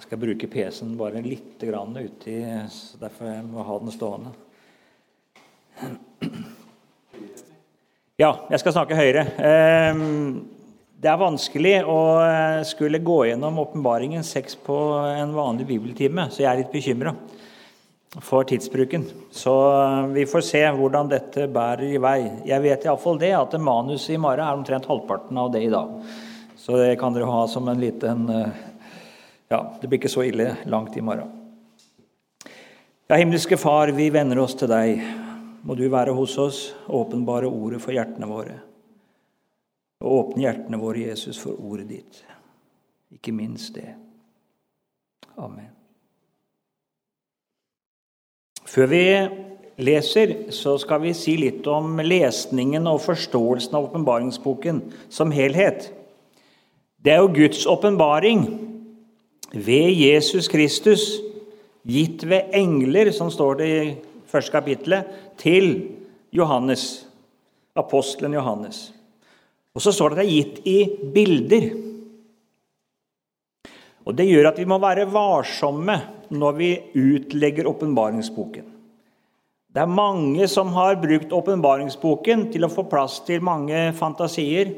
Jeg skal bruke PC-en bare litt grann uti, så derfor jeg må ha den stående. Ja, jeg skal snakke høyere. Ehm, det er vanskelig å eh, skulle gå gjennom åpenbaringen 6 på en vanlig bibeltime, så jeg er litt bekymra for tidsbruken. Så eh, vi får se hvordan dette bærer i vei. Jeg vet iallfall det at manuset i morgen er omtrent halvparten av det i dag. Så det kan dere ha som en liten eh, Ja, det blir ikke så ille langt i morgen. Ja, himmelske Far, vi venner oss til deg. Må du være hos oss, åpenbare ordet for hjertene våre. Og åpne hjertene våre, Jesus, for ordet ditt. Ikke minst det. Amen. Før vi leser, så skal vi si litt om lesningen og forståelsen av åpenbaringsboken som helhet. Det er jo Guds åpenbaring ved Jesus Kristus, gitt ved engler, som står det i første kapittelet, til Johannes, apostelen Johannes. Og så står det at det er gitt i bilder. Og Det gjør at vi må være varsomme når vi utlegger åpenbaringsboken. Det er mange som har brukt åpenbaringsboken til å få plass til mange fantasier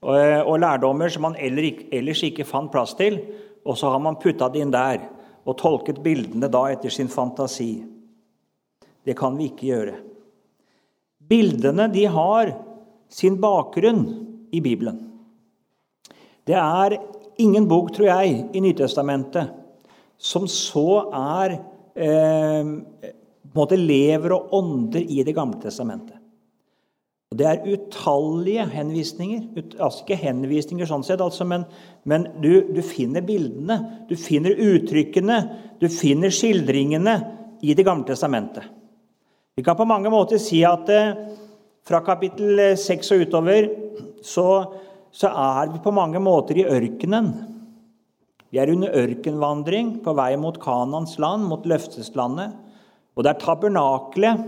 og lærdommer som man ellers ikke fant plass til, og så har man putta det inn der og tolket bildene da etter sin fantasi. Det kan vi ikke gjøre. Bildene de har sin bakgrunn i Bibelen. Det er ingen bok, tror jeg, i Nytestamentet som så er eh, på en måte lever og ånder i Det gamle testamentet. Og Det er utallige henvisninger. Ut, altså Ikke henvisninger sånn sett, altså, men, men du, du, finner bildene, du finner uttrykkene, du finner skildringene i Det gamle testamentet. Vi kan på mange måter si at eh, fra kapittel 6 og utover så, så er vi på mange måter i ørkenen. Vi er under ørkenvandring på vei mot Kanans land, mot løfteslandet. Og det er tabernaklet,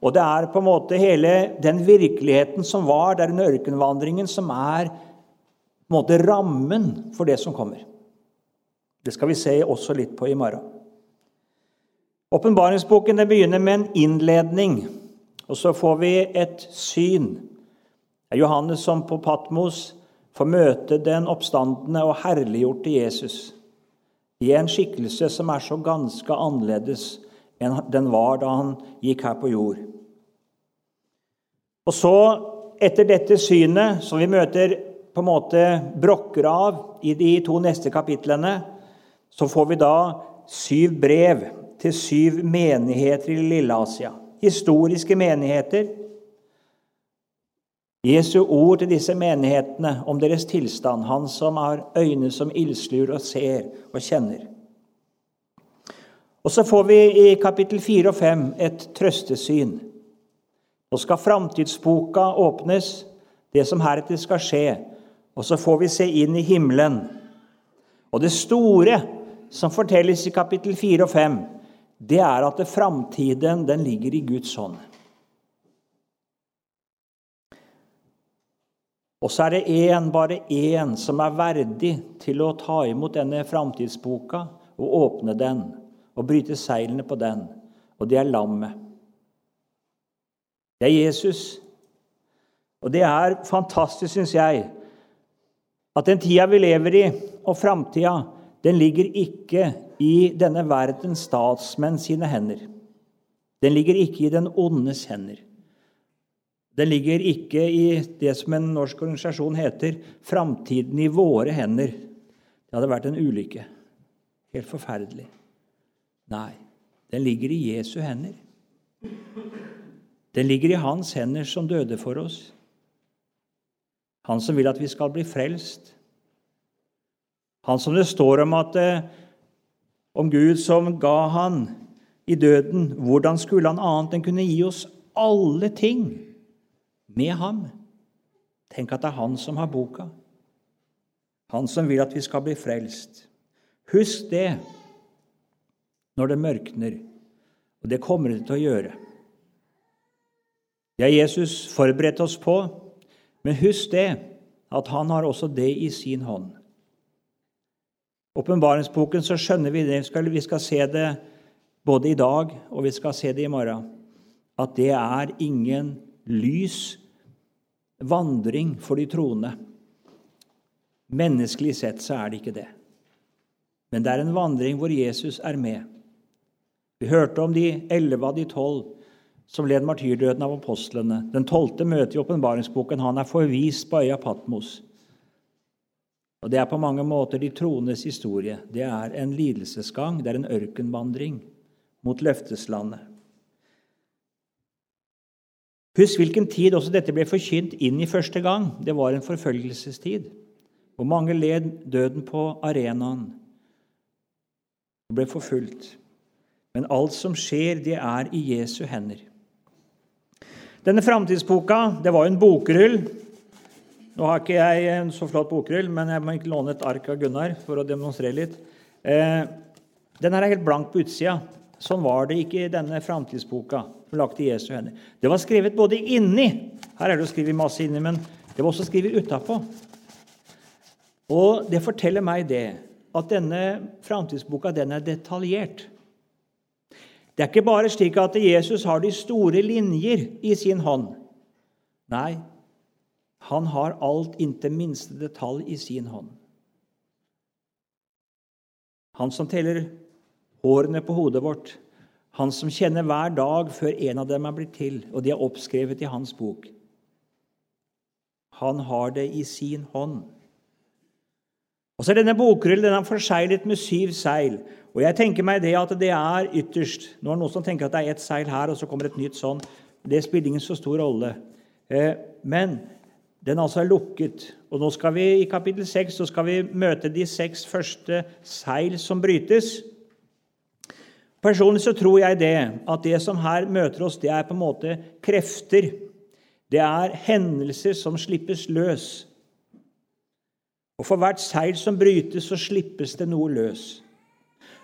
og det er på en måte hele den virkeligheten som var der under ørkenvandringen, som er på en måte rammen for det som kommer. Det skal vi se også litt på i morgen. Åpenbaringsboken begynner med en innledning, og så får vi et syn. Det er Johannes som på Patmos får møte den oppstandende og herliggjorte Jesus i en skikkelse som er så ganske annerledes enn den var da han gikk her på jord. Og så, etter dette synet, som vi møter på en måte brokker av i de to neste kapitlene, så får vi da syv brev til syv menigheter i Lille-Asia. Historiske menigheter. Jesu ord til disse menighetene om deres tilstand, han som har øyne som ildsluer og ser og kjenner. Og så får vi i kapittel 4 og 5 et trøstesyn. Nå skal framtidsboka åpnes, det som heretter skal skje. Og så får vi se inn i himmelen. Og det store som fortelles i kapittel 4 og 5, det er at framtiden den ligger i Guds hånd. Og så er det én, bare én, som er verdig til å ta imot denne framtidsboka og åpne den og bryte seilene på den, og det er lammet. Det er Jesus. Og det er fantastisk, syns jeg, at den tida vi lever i, og framtida, den ligger ikke i denne verdens statsmenn sine hender. Den ligger ikke i den ondes hender. Den ligger ikke i det som en norsk organisasjon heter 'Framtiden i våre hender'. Det hadde vært en ulykke. Helt forferdelig. Nei, den ligger i Jesu hender. Den ligger i hans hender som døde for oss. Han som vil at vi skal bli frelst. Han som det står om at eh, om Gud som ga han i døden, hvordan skulle han annet enn kunne gi oss alle ting med ham? Tenk at det er han som har boka. Han som vil at vi skal bli frelst. Husk det når det mørkner, og det kommer det til å gjøre. Det har Jesus forberedt oss på, men husk det, at han har også det i sin hånd. åpenbaringsboken, så skjønner vi det. Vi skal se det både i dag og vi skal se det i morgen. At det er ingen lys vandring for de troende. Menneskelig sett så er det ikke det. Men det er en vandring hvor Jesus er med. Vi hørte om de elleve av de tolv som led martyrdøden av apostlene. Den tolvte møtet i åpenbaringsboken. Han er forvist på øya Patmos. Og Det er på mange måter de troendes historie. Det er en lidelsesgang, det er en ørkenvandring mot løfteslandet. Husk hvilken tid også dette ble forkynt inn i første gang. Det var en forfølgelsestid, hvor mange led døden på arenaen og ble forfulgt. Men alt som skjer, det er i Jesu hender. Denne framtidsboka det var jo en bokrull. Nå har ikke jeg en så flott bokrull, men jeg må ikke låne et ark av Gunnar for å demonstrere litt. Eh, den er helt blank på utsida. Sånn var det ikke i denne framtidsboka. lagt i Jesu hender. Det var skrevet både inni Her er det jo skrevet masse inni, men det var også skrevet utapå. Og det forteller meg det at denne framtidsboka den er detaljert. Det er ikke bare slik at Jesus har de store linjer i sin hånd. Nei, han har alt inntil minste detalj i sin hånd. Han som teller hårene på hodet vårt, han som kjenner hver dag før en av dem er blitt til, og de er oppskrevet i hans bok. Han har det i sin hånd. Og så er Denne bokrullen den er forseglet med syv seil. Og jeg tenker meg det at det er ytterst Nå er det noen som tenker at det er ett seil her, og så kommer et nytt sånn. Det spiller ingen så stor rolle. Eh, men den altså er lukket. Og nå skal vi i kapittel 6 så skal vi møte de seks første seil som brytes. Personlig så tror jeg det, at det som her møter oss, det er på en måte krefter. Det er hendelser som slippes løs. Og for hvert seil som brytes, så slippes det noe løs.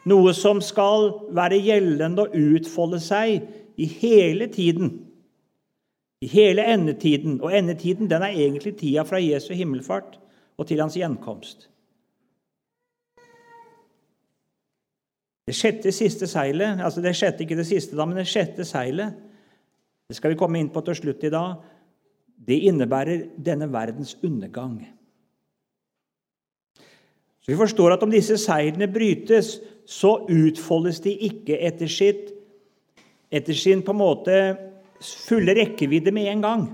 Noe som skal være gjeldende og utfolde seg i hele tiden. I hele endetiden. Og endetiden den er egentlig tida fra Jesu himmelfart og til hans gjenkomst. Det sjette siste seilet, altså det sjette ikke det siste, da, men det sjette seilet, det skal vi komme inn på til slutt i dag, det innebærer denne verdens undergang. Så Vi forstår at om disse seirene brytes, så utfoldes de ikke etter, sitt, etter sin på en måte fulle rekkevidde med en gang.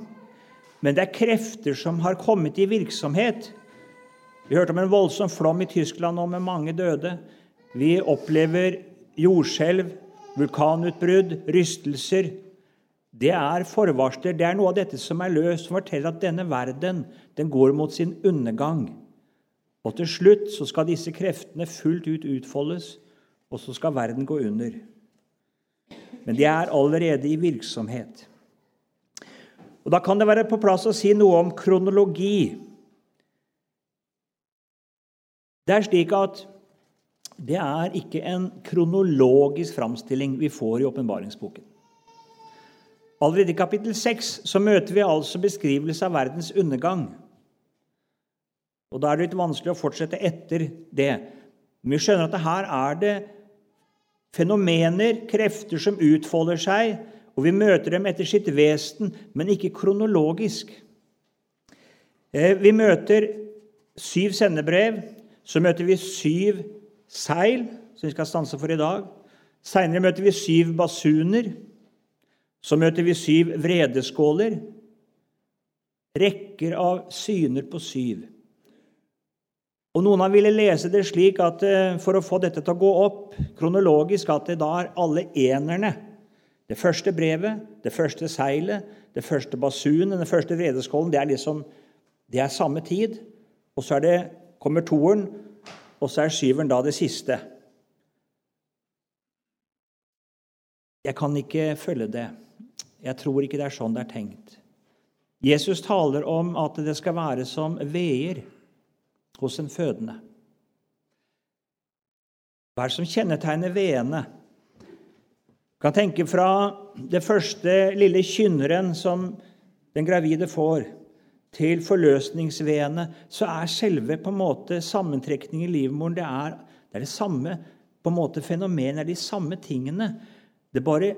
Men det er krefter som har kommet i virksomhet. Vi hørte om en voldsom flom i Tyskland nå med mange døde. Vi opplever jordskjelv, vulkanutbrudd, rystelser. Det er forvarsler. Det er noe av dette som er løst, som forteller at denne verden den går mot sin undergang. Og til slutt så skal disse kreftene fullt ut utfoldes, og så skal verden gå under. Men de er allerede i virksomhet. Og Da kan det være på plass å si noe om kronologi. Det er slik at det er ikke en kronologisk framstilling vi får i åpenbaringsboken. Allerede i kapittel 6 så møter vi altså beskrivelse av verdens undergang. Og Da er det litt vanskelig å fortsette etter det. Men vi skjønner at her er det fenomener, krefter, som utfolder seg, og vi møter dem etter sitt vesen, men ikke kronologisk. Eh, vi møter syv sendebrev. Så møter vi syv seil, som vi skal stanse for i dag. Seinere møter vi syv basuner. Så møter vi syv vredeskåler. Rekker av syner på syv. Og Noen har ville lese det slik at eh, for å få dette til å gå opp kronologisk, at det da er alle enerne. Det første brevet, det første seilet, det første basunen, den første vredeskålen, det er liksom det er samme tid. Og så det, kommer toeren, og så er syveren da det siste. Jeg kan ikke følge det. Jeg tror ikke det er sånn det er tenkt. Jesus taler om at det skal være som veer hos en fødende. Hva er det som kjennetegner veene? Du kan tenke fra det første lille kynneren som den gravide får. til forløsningsveene, så er selve på en måte sammentrekning i livmoren det er, det er det samme på en måte fenomenet, er de samme tingene. Det bare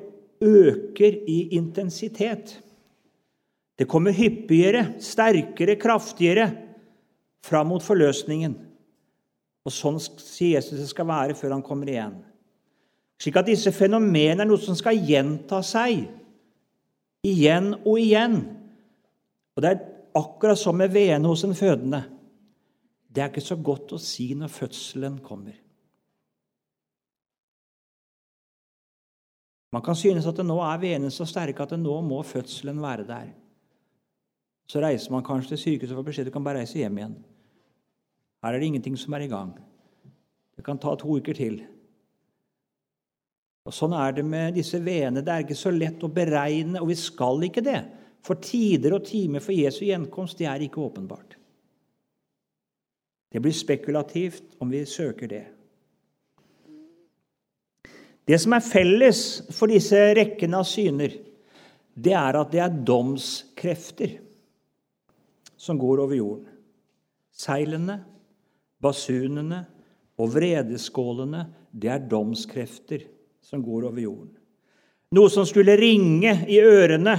øker i intensitet. Det kommer hyppigere, sterkere, kraftigere fram mot forløsningen. Og sånn sier Jesus det skal være før han kommer igjen. Slik at disse fenomenene er noe som skal gjenta seg igjen og igjen. Og det er akkurat som med veene hos en fødende. Det er ikke så godt å si når fødselen kommer. Man kan synes at det nå er veene så sterke at det nå må fødselen være der. Så reiser man kanskje til sykehuset og får beskjed du kan bare reise hjem igjen. Her er det ingenting som er i gang. Det kan ta to uker til. Og Sånn er det med disse veene. Det er ikke så lett å beregne, og vi skal ikke det. For tider og timer for Jesu gjenkomst det er ikke åpenbart. Det blir spekulativt om vi søker det. Det som er felles for disse rekkene av syner, det er at det er domskrefter som går over jorden. Seilene, basunene og vredeskålene, det er domskrefter som går over jorden. Noe som skulle ringe i ørene.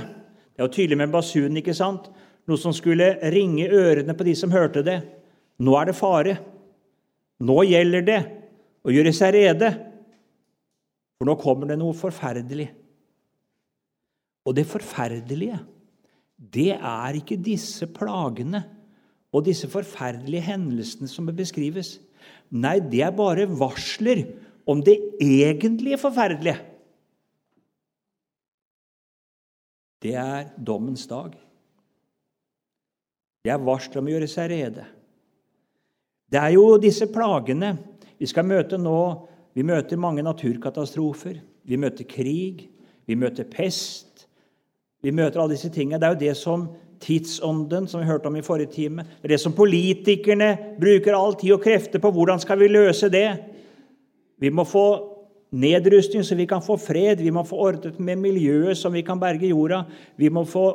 Det er jo tydelig med basunen, ikke sant? Noe som skulle ringe i ørene på de som hørte det. Nå er det fare. Nå gjelder det å gjøre seg rede. For nå kommer det noe forferdelig. Og det forferdelige det er ikke disse plagene og disse forferdelige hendelsene som beskrives. Nei, det er bare varsler om det egentlige forferdelige. Det er dommens dag. Det er varsler om å gjøre seg rede. Det er jo disse plagene vi skal møte nå. Vi møter mange naturkatastrofer. Vi møter krig. Vi møter pest. Vi møter alle disse tingene. Det er jo det som tidsånden, som vi hørte om i forrige time, det er det som politikerne bruker all tid og krefter på. Hvordan skal vi løse det? Vi må få nedrustning, så vi kan få fred. Vi må få ordnet med miljøet, så vi kan berge jorda. Vi må få,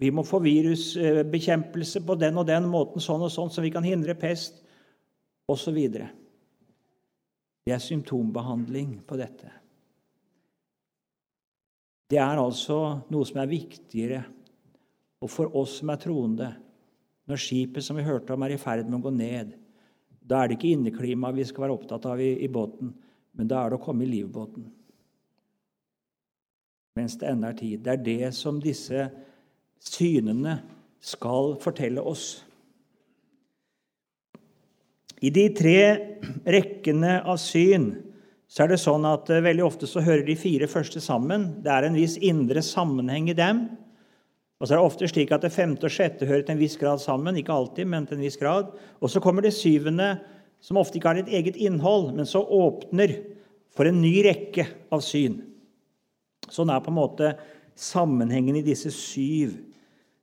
vi må få virusbekjempelse på den og den måten, sånn og sånn, så vi kan hindre pest, osv. Det er symptombehandling på dette. Det er altså noe som er viktigere. Og for oss som er troende, når skipet som vi hørte om, er i ferd med å gå ned, da er det ikke inneklimaet vi skal være opptatt av i, i båten, men da er det å komme i livbåten. Mens det ennå er tid. Det er det som disse synene skal fortelle oss. I de tre rekkene av syn så er det sånn at uh, veldig ofte så hører de fire første sammen. Det er en viss indre sammenheng i dem. Og så er det ofte slik at det femte og sjette hører til en viss grad sammen. Ikke alltid, men til en viss grad. Og så kommer det syvende, som ofte ikke har et eget innhold, men så åpner for en ny rekke av syn. Sånn er på en måte sammenhengen i disse syv,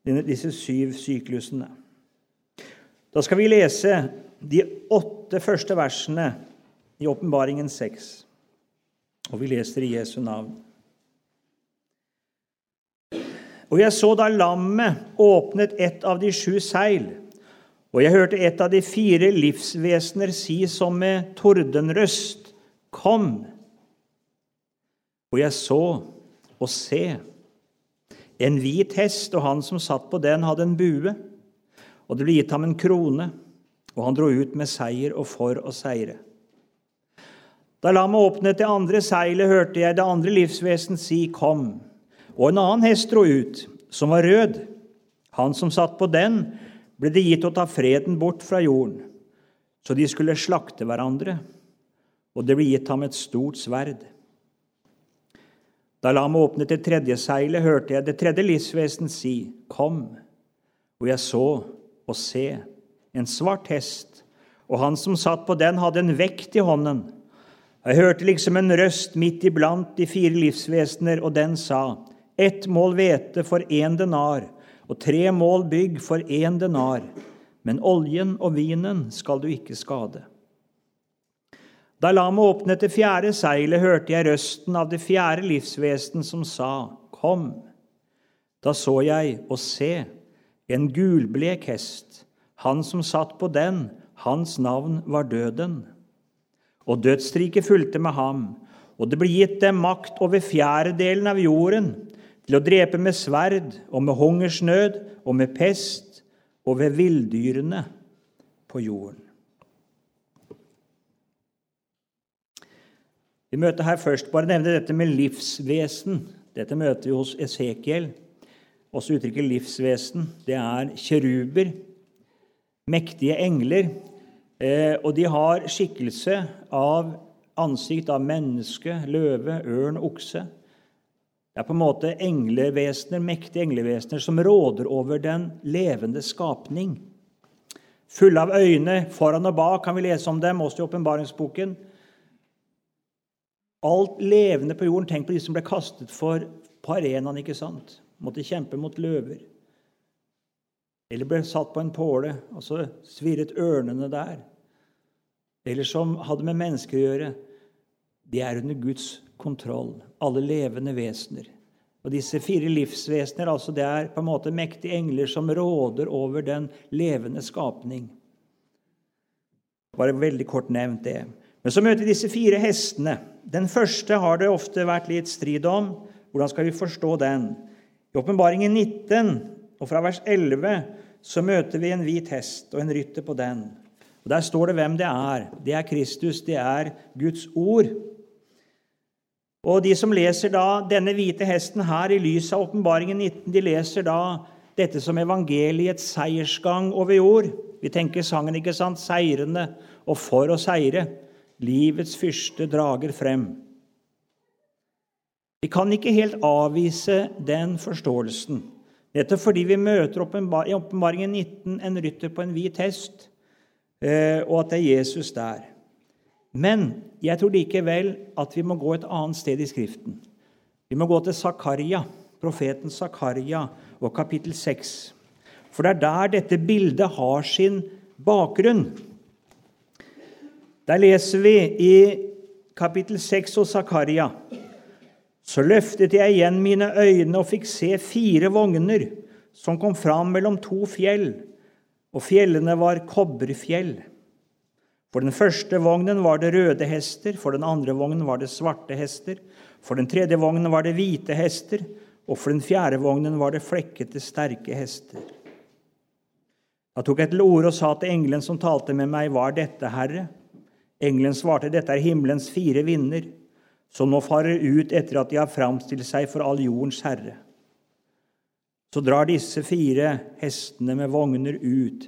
disse syv syklusene. Da skal vi lese de åtte første versene i Åpenbaringen 6. Og vi leser i Jesu navn. Og jeg så da lammet åpnet et av de sju seil, og jeg hørte et av de fire livsvesener si som med tordenrøst, Kom! Og jeg så og se, en hvit hest, og han som satt på den, hadde en bue, og det ble gitt ham en krone, og han dro ut med seier og for å seire. Da lammet åpnet det andre seilet, hørte jeg det andre livsvesen si 'Kom'. Og en annen hest dro ut, som var rød. Han som satt på den, ble det gitt å ta freden bort fra jorden, så de skulle slakte hverandre, og det ble gitt ham et stort sverd. Da lammet åpnet det tredje seilet, hørte jeg det tredje livsvesen si, 'Kom'. Og jeg så og se en svart hest, og han som satt på den, hadde en vekt i hånden. Jeg hørte liksom en røst midt iblant de fire livsvesener, og den sa:" Ett mål hvete for én denar, og tre mål bygg for én denar. Men oljen og vinen skal du ikke skade. Da lamet åpnet det fjerde seilet, hørte jeg røsten av det fjerde livsvesen som sa, Kom. Da så jeg og se, en gulblek hest. Han som satt på den, hans navn var Døden. Og dødsriket fulgte med ham, og det ble gitt dem makt over fjerdedelen av jorden, til å drepe med sverd og med hungersnød og med pest og ved villdyrene på jorden. Vi møter her først bare nevne dette med livsvesen. Dette møter vi hos Esekiel. Også uttrykket livsvesen. Det er kjeruber, mektige engler. Eh, og de har skikkelse av ansikt av menneske, løve, ørn, okse. Det er på en måte englevesener, mektige englevesener som råder over den levende skapning. Fulle av øyne foran og bak kan vi lese om dem, også i åpenbaringsboken. Alt levende på jorden. Tenk på de som ble kastet for på arenaen. ikke sant? Måtte kjempe mot løver. Eller ble satt på en påle, og så svirret ørnene der. Eller som hadde med mennesker å gjøre. De er under Guds kontroll. Alle levende vesener. Og disse fire livsvesener altså det er på en måte mektige engler som råder over den levende skapning. Bare veldig kort nevnt det. Men så møter vi disse fire hestene. Den første har det ofte vært litt strid om. Hvordan skal vi forstå den? I Åpenbaringen 19 og fra vers 11 så møter vi en hvit hest og en rytter på den. Og Der står det hvem det er. Det er Kristus, det er Guds ord. Og De som leser da denne hvite hesten her i lys av Åpenbaringen 19, de leser da dette som evangeliets seiersgang over jord. Vi tenker sangen, ikke sant? Seirende og for å seire livets fyrste drager frem. Vi kan ikke helt avvise den forståelsen, nettopp fordi vi møter i Åpenbaringen 19 en rytter på en hvit hest, eh, og at det er Jesus der. Men jeg tror likevel at vi må gå et annet sted i Skriften. Vi må gå til Zakaria, profeten Zakaria og kapittel 6. For det er der dette bildet har sin bakgrunn. Der leser vi i kapittel 6 hos Zakaria. Så løftet jeg igjen mine øyne og fikk se fire vogner som kom fram mellom to fjell, og fjellene var kobberfjell. For den første vognen var det røde hester, for den andre vognen var det svarte hester, for den tredje vognen var det hvite hester, og for den fjerde vognen var det flekkete, sterke hester. Da tok jeg til orde og sa til engelen som talte med meg, Hva er dette, Herre? Engelen svarte, dette er himmelens fire vinder, som nå farer ut etter at de har framstilt seg for all jordens herre. Så drar disse fire hestene med vogner ut.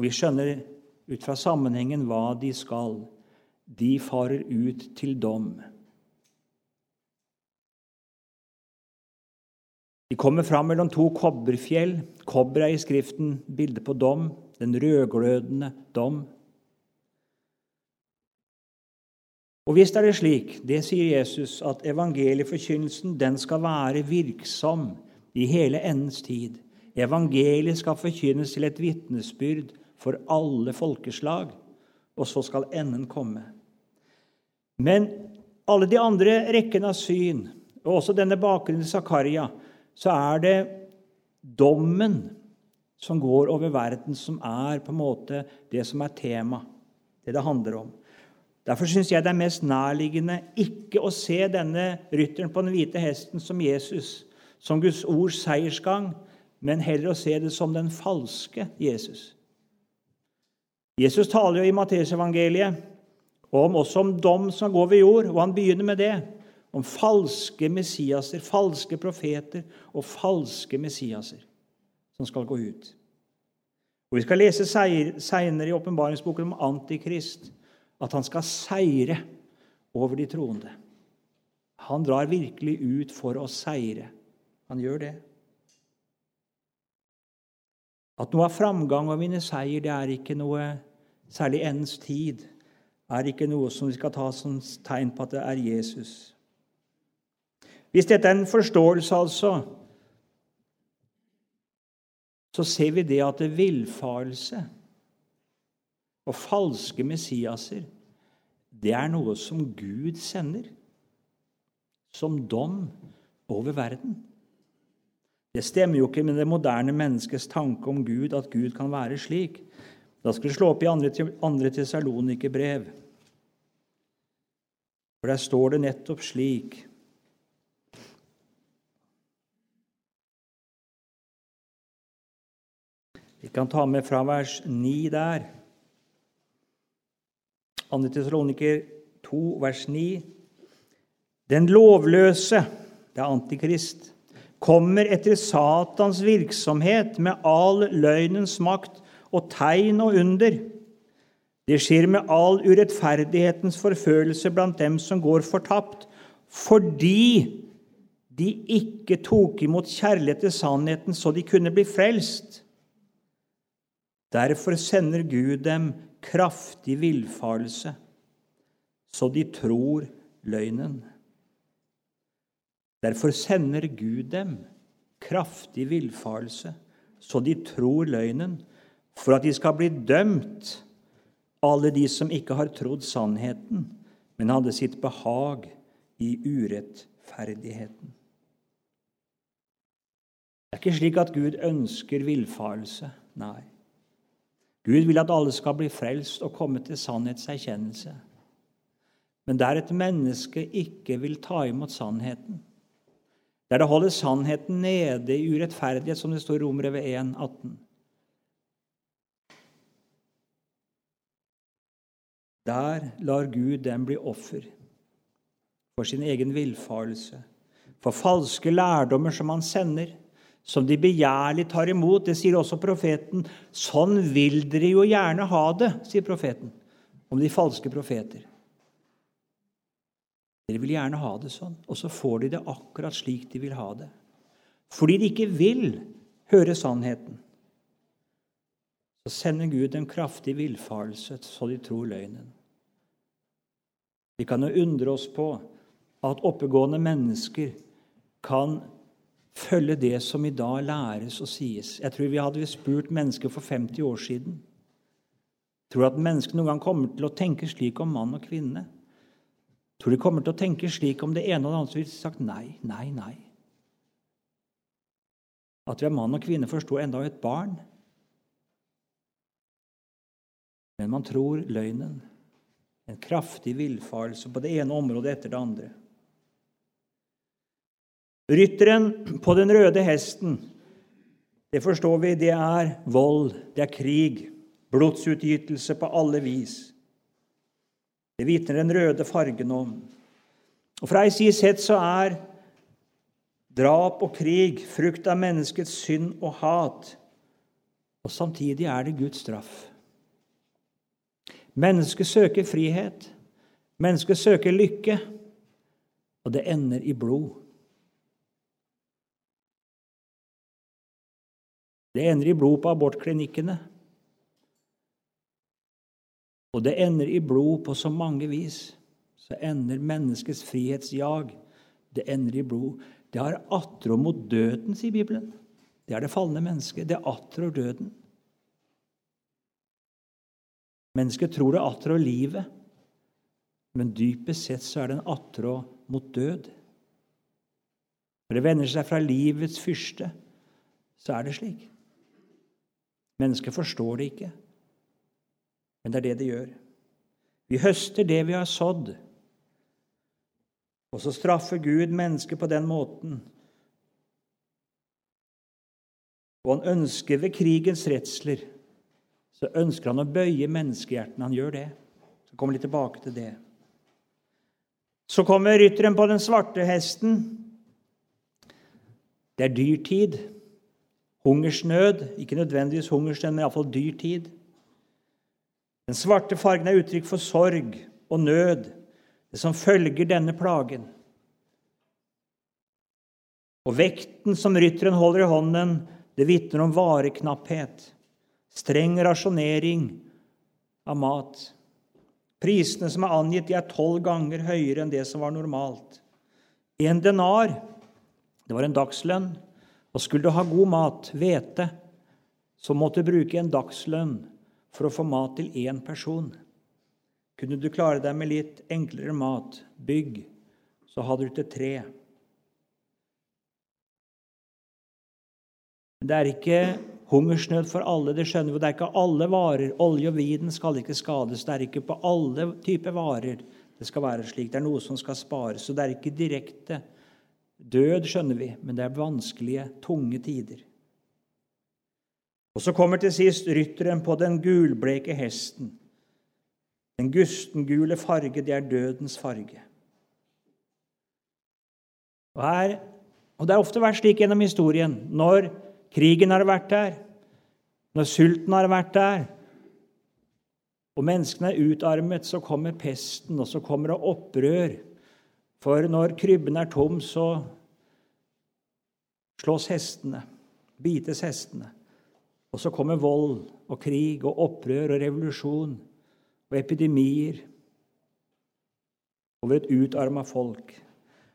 Vi skjønner ut fra sammenhengen hva de skal. De farer ut til dom. De kommer fram mellom to kobberfjell. Kobber er i Skriften bildet på dom, den rødglødende dom. Og Visst er det slik, det sier Jesus, at evangelieforkynnelsen den skal være virksom i hele endens tid. Evangeliet skal forkynnes til et vitnesbyrd for alle folkeslag, og så skal enden komme. Men alle de andre rekkene av syn, og også denne bakgrunnen til Zakaria, så er det dommen som går over verden, som er på en måte det som er tema, det det handler om. Derfor syns jeg det er mest nærliggende ikke å se denne rytteren på den hvite hesten som Jesus, som Guds ords seiersgang, men heller å se det som den falske Jesus. Jesus taler jo i Matteusevangeliet om også om dom som går ved jord, og han begynner med det. Om falske messiaser, falske profeter og falske messiaser som skal gå ut. Og Vi skal lese seinere i åpenbaringsboken om Antikrist at han skal seire over de troende. Han drar virkelig ut for å seire. Han gjør det. At noe av framgang og vinne seier, det er ikke noe særlig endens tid. er ikke noe som vi skal ta som tegn på at det er Jesus. Hvis dette er en forståelse, altså, så ser vi det at det villfarelse og falske Messiaser, det er noe som Gud sender som dom over verden. Det stemmer jo ikke med det moderne menneskets tanke om Gud, at Gud kan være slik. Da skal du slå opp i andre Tessalonikerbrev. For der står det nettopp slik Vi kan ta med fra vers 9 der. 2. Tessaloniker 2, vers 9. Den lovløse, det er Antikrist, kommer etter Satans virksomhet med all løgnens makt og tegn og under. Det skjer med all urettferdighetens forfølelse blant dem som går fortapt, fordi de ikke tok imot kjærlighet til sannheten så de kunne bli frelst. Derfor sender Gud dem kraftig villfarelse, så de tror løgnen. Derfor sender Gud dem kraftig villfarelse, så de tror løgnen, for at de skal bli dømt, alle de som ikke har trodd sannheten, men hadde sitt behag i urettferdigheten. Det er ikke slik at Gud ønsker villfarelse. Nei. Gud vil at alle skal bli frelst og komme til sannhetserkjennelse. Men der et menneske ikke vil ta imot sannheten, der det holder sannheten nede i urettferdighet, som det står i Romerbrevet 1, 18. Der lar Gud dem bli offer for sin egen villfarelse, for falske lærdommer som han sender, som de begjærlig tar imot. Det sier også profeten. Sånn vil dere jo gjerne ha det, sier profeten om de falske profeter. Dere vil gjerne ha det sånn, og så får de det akkurat slik de vil ha det. Fordi de ikke vil høre sannheten. Så sender Gud en kraftig villfarelse, så de tror løgnen. Vi kan jo undre oss på at oppegående mennesker kan følge det som i dag læres og sies. Jeg tror vi hadde spurt mennesker for 50 år siden. Tror du at mennesker noen gang kommer til å tenke slik om mann og kvinne? Tror de kommer til å tenke slik om det ene og det andre, som ville sagt nei, nei, nei. At vi er mann og kvinne, forstår enda et barn. Men man tror løgnen. En kraftig villfarelse på det ene området etter det andre. Rytteren på den røde hesten, det forstår vi, det er vold, det er krig, blodsutgytelse på alle vis. Det vitner den røde fargen om. Og Fra ei side sett så er drap og krig frukt av menneskets synd og hat. Og samtidig er det Guds straff. Mennesket søker frihet. Mennesket søker lykke. Og det ender i blod. Det ender i blod på abortklinikkene. Og det ender i blod på så mange vis. Så ender menneskets frihetsjag. Det ender i blod. Det har attrå mot døden, sier Bibelen. Det er det falne mennesket. Det attrår døden. Mennesket tror det attrår livet, men dypest sett så er det en attrå mot død. Når det vender seg fra livets fyrste, så er det slik. Mennesket forstår det ikke, men det er det det gjør. Vi høster det vi har sådd. Og så straffer Gud mennesket på den måten. Og han ønsker ved krigens redsler så ønsker han å bøye menneskehjertene. Han gjør det. Så kommer litt tilbake til det. Så kommer rytteren på den svarte hesten. Det er dyrtid. Hungersnød. Ikke nødvendigvis hungersnød, men iallfall dyrtid. Den svarte fargen er uttrykk for sorg og nød, det som følger denne plagen. Og vekten som rytteren holder i hånden, det vitner om vareknapphet, streng rasjonering av mat. Prisene som er angitt, de er tolv ganger høyere enn det som var normalt. En denar, det var en dagslønn. Og skulle du ha god mat, hvete, så måtte du bruke en dagslønn for å få mat til én person. Kunne du klare deg med litt enklere mat, bygg, så hadde du til tre. Det er ikke hungersnød for alle. Det skjønner vi. Det er ikke alle varer. Olje og viden skal ikke skades. Det er ikke på alle typer varer det skal være slik. Det er noe som skal spares. Så det er ikke direkte død, skjønner vi, men det er vanskelige, tunge tider. Og så kommer til sist rytteren på den gulbleke hesten. Den gustengule farge, det er dødens farge. Og, her, og Det har ofte vært slik gjennom historien. Når krigen har vært der, når sulten har vært der, og menneskene er utarmet, så kommer pesten, og så kommer det opprør. For når krybben er tom, så slås hestene, bites hestene. Og så kommer vold og krig og opprør og revolusjon og epidemier over et utarma folk.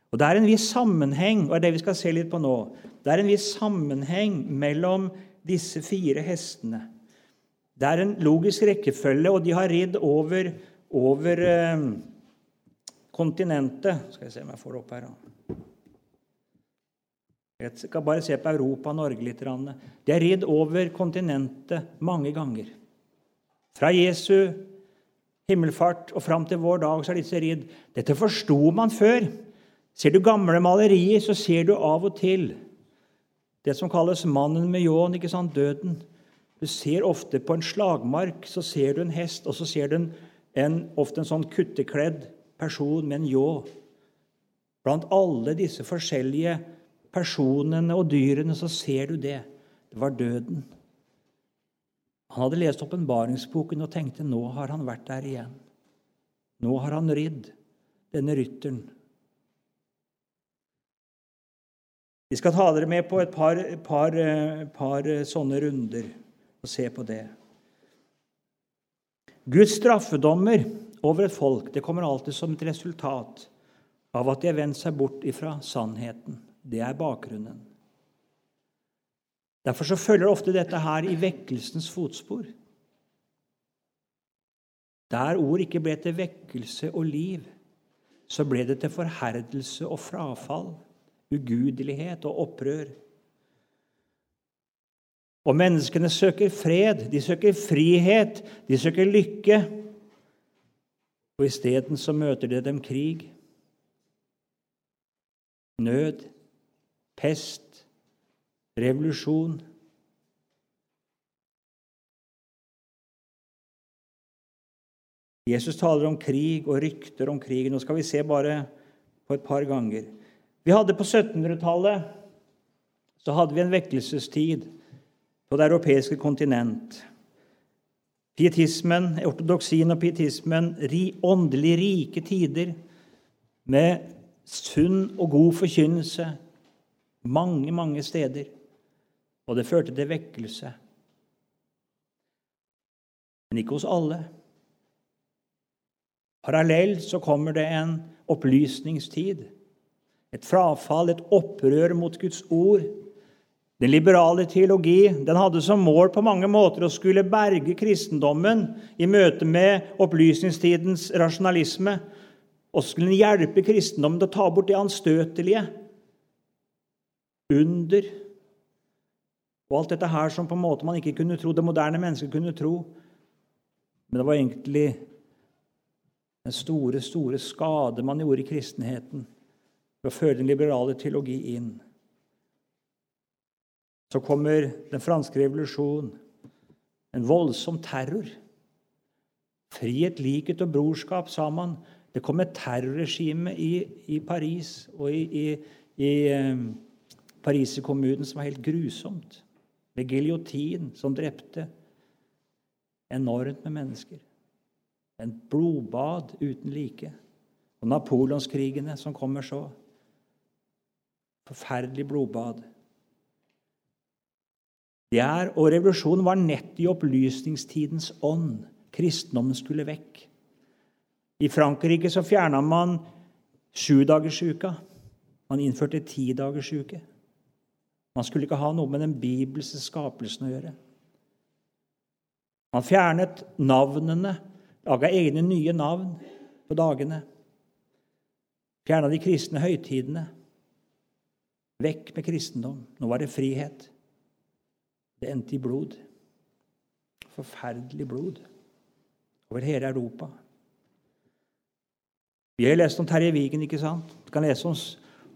Og Det er en viss sammenheng og det er det vi skal se litt på nå, det er en viss sammenheng mellom disse fire hestene. Det er en logisk rekkefølge, og de har ridd over, over eh, kontinentet. Skal jeg se om jeg får det opp her. Jeg skal bare se på Europa og Norge litt. De har ridd over kontinentet mange ganger. Fra Jesu himmelfart og fram til vår dag så har disse ridd. Dette forsto man før. Ser du gamle malerier, så ser du av og til det som kalles 'mannen med ljåen', ikke sant? døden. Du ser ofte på en slagmark så ser du en hest, og så ser du en, en, ofte en sånn kuttekledd person med en ljå. Blant alle disse forskjellige personene og dyrene så ser du det. Det var døden. Han hadde lest åpenbaringsboken og tenkte nå har han vært der igjen. Nå har han ridd, denne rytteren. Vi skal ta dere med på et par, par, par sånne runder og se på det. Guds straffedommer over et folk det kommer alltid som et resultat av at de har vendt seg bort ifra sannheten. Det er bakgrunnen. Derfor så følger ofte dette her i vekkelsens fotspor. Der ord ikke ble til vekkelse og liv, så ble det til forherdelse og frafall, ugudelighet og opprør. Og menneskene søker fred, de søker frihet, de søker lykke. Og isteden så møter de dem krig, nød, pest, revolusjon. Jesus taler om krig og rykter om krig. Nå skal vi se bare på et par ganger. Vi hadde På 1700-tallet så hadde vi en vekkelsestid på det europeiske kontinent. Pietismen, ortodoksien og pietismen, åndelig rike tider med sunn og god forkynnelse mange, mange steder. Og det førte til vekkelse. Men ikke hos alle. Parallelt så kommer det en opplysningstid. Et frafall, et opprør mot Guds ord den liberale teologi den hadde som mål på mange måter å skulle berge kristendommen i møte med opplysningstidens rasjonalisme. Og skulle den hjelpe kristendommen til å ta bort det anstøtelige, under og alt dette her som på en måte man ikke kunne tro, det moderne mennesket kunne tro. Men det var egentlig den store, store skade man gjorde i kristenheten ved å føre den liberale teologi inn. Så kommer den franske revolusjonen, en voldsom terror. Frihet, likhet og brorskap, sa man. Det kom et terrorregime i, i Paris og i, i, i eh, Pariserkommunen som var helt grusomt. Med giljotin som drepte enormt med mennesker. En blodbad uten like. Og napoleonskrigene som kommer så. Forferdelig blodbad. Det er, og revolusjonen var nett i opplysningstidens ånd. Kristendommen skulle vekk. I Frankrike så fjerna man sjudagersuka. Man innførte tidagersuke. Man skulle ikke ha noe med den bibelske skapelsen å gjøre. Man fjernet navnene, laga egne nye navn på dagene. Fjerna de kristne høytidene. Vekk med kristendom. Nå var det frihet. Det endte i blod. Forferdelig blod over hele Europa. Vi har lest om Terje Vigen, ikke sant? Du kan lese om,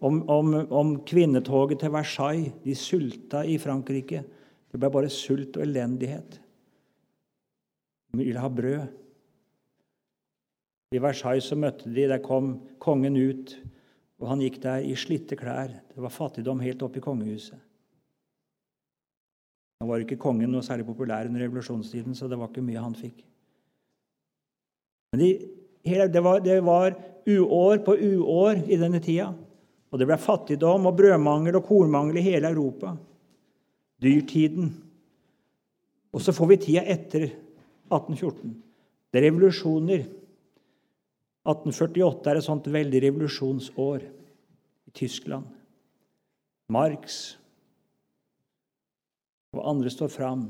om, om kvinnetoget til Versailles. De sulta i Frankrike. Det ble bare sult og elendighet. De ville ha brød. I Versailles så møtte de, Der kom kongen ut, og han gikk der i slitte klær. Det var fattigdom helt oppe i kongehuset. Nå var ikke kongen noe særlig populær under revolusjonstiden, så det var ikke mye han fikk. Men de, det, var, det var uår på uår i denne tida. Og det ble fattigdom og brødmangel og kornmangel i hele Europa. Dyrtiden. Og så får vi tida etter 1814. Det er revolusjoner. 1848 er et sånt veldig revolusjonsår i Tyskland. Marx og andre står fram.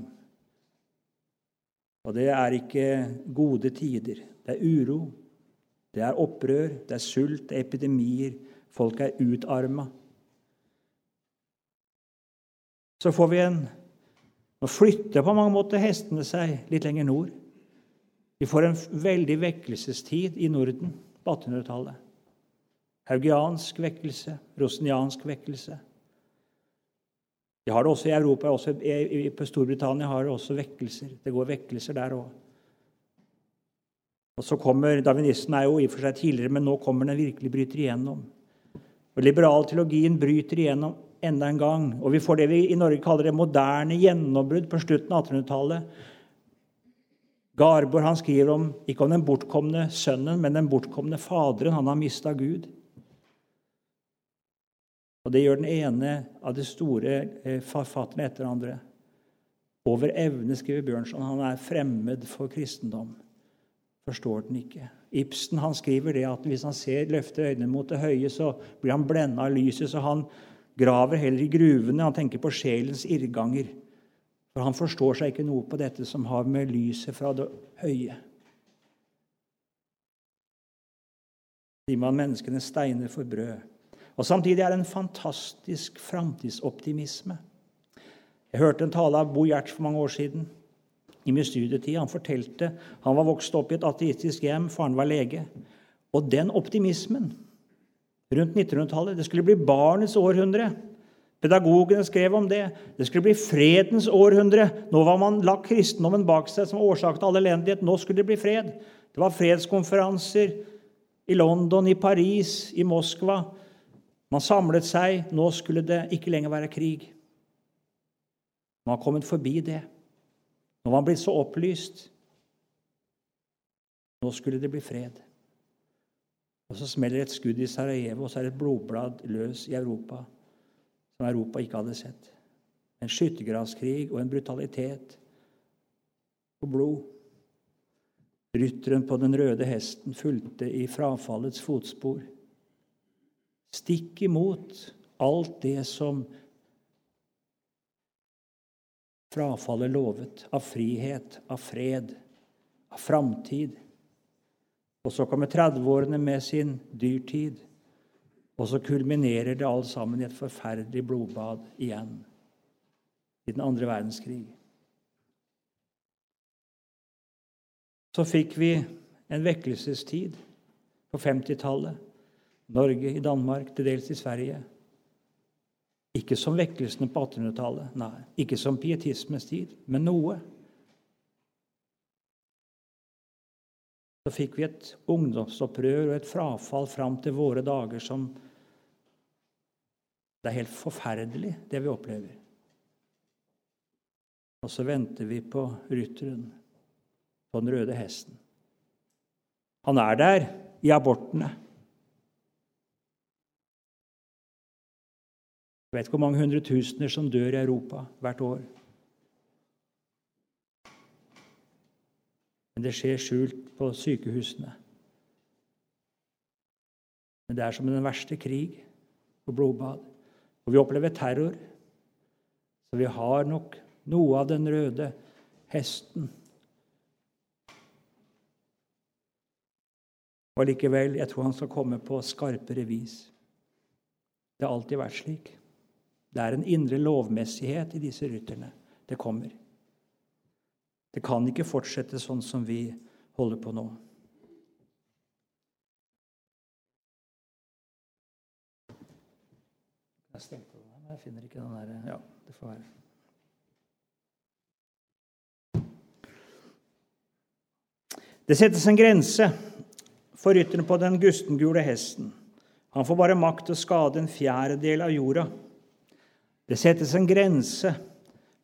Og det er ikke gode tider. Det er uro, det er opprør, det er sult, det er epidemier. Folk er utarma. Så får vi en Nå flytter på mange måter hestene seg litt lenger nord. Vi får en veldig vekkelsestid i Norden på 1800-tallet. Haugiansk vekkelse, roseniansk vekkelse. De har det også i Europa. Også på Storbritannia har det også vekkelser. Det går vekkelser der òg. Og så kommer, Darwinisten er jo i og for seg tidligere, men nå kommer den virkelig bryter igjennom. Og Liberalteologien bryter igjennom enda en gang. Og vi får det vi i Norge kaller det moderne gjennombrudd på slutten av 1800-tallet. Garborg han skriver om, ikke om den bortkomne sønnen, men den bortkomne faderen. Han har mista Gud. Og det gjør den ene av de store eh, forfatterne etter andre. Over evne, skriver Bjørnson. Han er fremmed for kristendom. Forstår den ikke. Ibsen han skriver det at hvis han ser løfter øynene mot det høye, så blir han blenda av lyset, så han graver heller i gruvene. Han tenker på sjelens irrganger. For han forstår seg ikke noe på dette som har med lyset fra det høye Sier man menneskene steiner for brød. Og Samtidig er det en fantastisk framtidsoptimisme. Jeg hørte en tale av Bo Gjert for mange år siden. I min studietid. Han fortalte han var vokst opp i et ateistisk hjem, faren var lege. Og den optimismen rundt 1900-tallet Det skulle bli barnets århundre. Pedagogene skrev om det. Det skulle bli fredens århundre. Nå var man lagt kristendommen bak seg som årsak til all elendighet. Nå skulle det bli fred. Det var fredskonferanser i London, i Paris, i Moskva. Man samlet seg. Nå skulle det ikke lenger være krig. Man har kommet forbi det. Nå var han blitt så opplyst. Nå skulle det bli fred. Og Så smeller et skudd i Sarajevo, og så er det et blodblad løs i Europa som Europa ikke hadde sett. En skyttergravskrig og en brutalitet og blod. Rytteren på den røde hesten fulgte i frafallets fotspor stikk imot alt det som frafallet lovet av frihet, av fred, av framtid. Og så kommer 30-årene med sin dyrtid. Og så kulminerer det alt sammen i et forferdelig blodbad igjen i den andre verdenskrig. Så fikk vi en vekkelsestid på 50-tallet Norge, i Danmark, til dels i Sverige. Ikke som vekkelsene på 1800-tallet, nei. Ikke som pietismens tid, men noe. Så fikk vi et ungdomsopprør og et frafall fram til våre dager som Det er helt forferdelig, det vi opplever. Og så venter vi på rytteren, på den røde hesten. Han er der i abortene. Jeg vet ikke hvor mange hundretusener som dør i Europa hvert år. Men det skjer skjult på sykehusene. Men det er som den verste krig og blodbad. Og vi opplever terror. Så vi har nok noe av den røde hesten. Og likevel, jeg tror han skal komme på skarpere vis. Det har alltid vært slik. Det er en indre lovmessighet i disse rytterne. Det kommer. Det kan ikke fortsette sånn som vi holder på nå. Jeg stengte den, men jeg finner ikke den der Ja, det får være. Det settes en grense for rytteren på den gustengule hesten. Han får bare makt til å skade en fjerdedel av jorda. Det settes en grense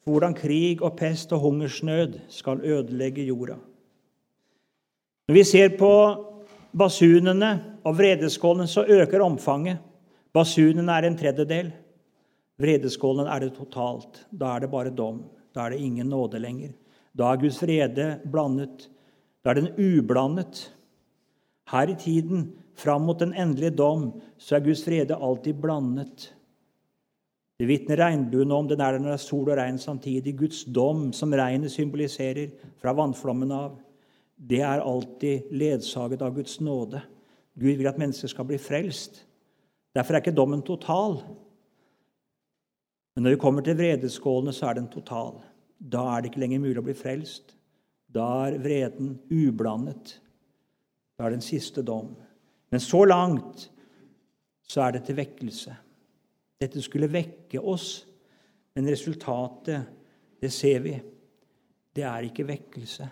for hvordan krig og pest og hungersnød skal ødelegge jorda. Når vi ser på basunene og vredeskålene, så øker omfanget. Basunene er en tredjedel. Vredeskålen er det totalt. Da er det bare dom. Da er det ingen nåde lenger. Da er Guds vrede blandet. Da er den ublandet. Her i tiden, fram mot den endelige dom, så er Guds vrede alltid blandet. Det vitner regnbuen om. Den er der når det er sol og regn samtidig. Guds dom, som regnet symboliserer, fra vannflommen av, det er alltid ledsaget av Guds nåde. Gud vil at mennesker skal bli frelst. Derfor er ikke dommen total. Men når vi kommer til vredeskålene, så er den total. Da er det ikke lenger mulig å bli frelst. Da er vreden ublandet. Da er det en siste dom. Men så langt så er det til vekkelse. Dette skulle vekke oss, men resultatet, det ser vi, det er ikke vekkelse.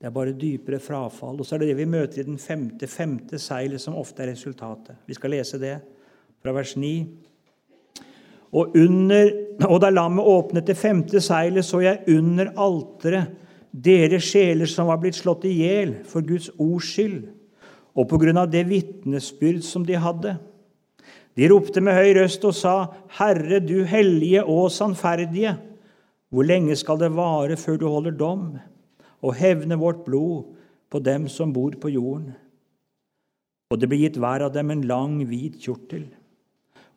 Det er bare dypere frafall. Og så er det det vi møter i den femte, femte seilet, som ofte er resultatet. Vi skal lese det fra vers 9. Og, under, og da lammet åpnet det femte seilet, så jeg under alteret dere sjeler som var blitt slått i hjel for Guds ords skyld, og på grunn av det vitnesbyrd som de hadde. De ropte med høy røst og sa, Herre, du hellige og sannferdige, hvor lenge skal det vare før du holder dom og hevner vårt blod på dem som bor på jorden? Og det ble gitt hver av dem en lang, hvit kjortel.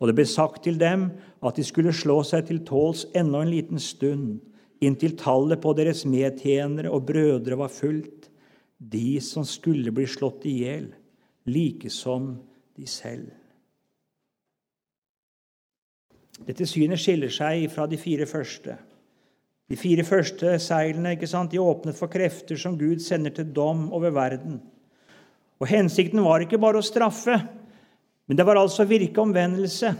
Og det ble sagt til dem at de skulle slå seg til tåls ennå en liten stund, inntil tallet på deres medtjenere og brødre var fullt, de som skulle bli slått i hjel, like som de selv. Dette synet skiller seg fra de fire første. De fire første seilene ikke sant, de åpnet for krefter som Gud sender til dom over verden. Og Hensikten var ikke bare å straffe, men det var altså virke omvendelse.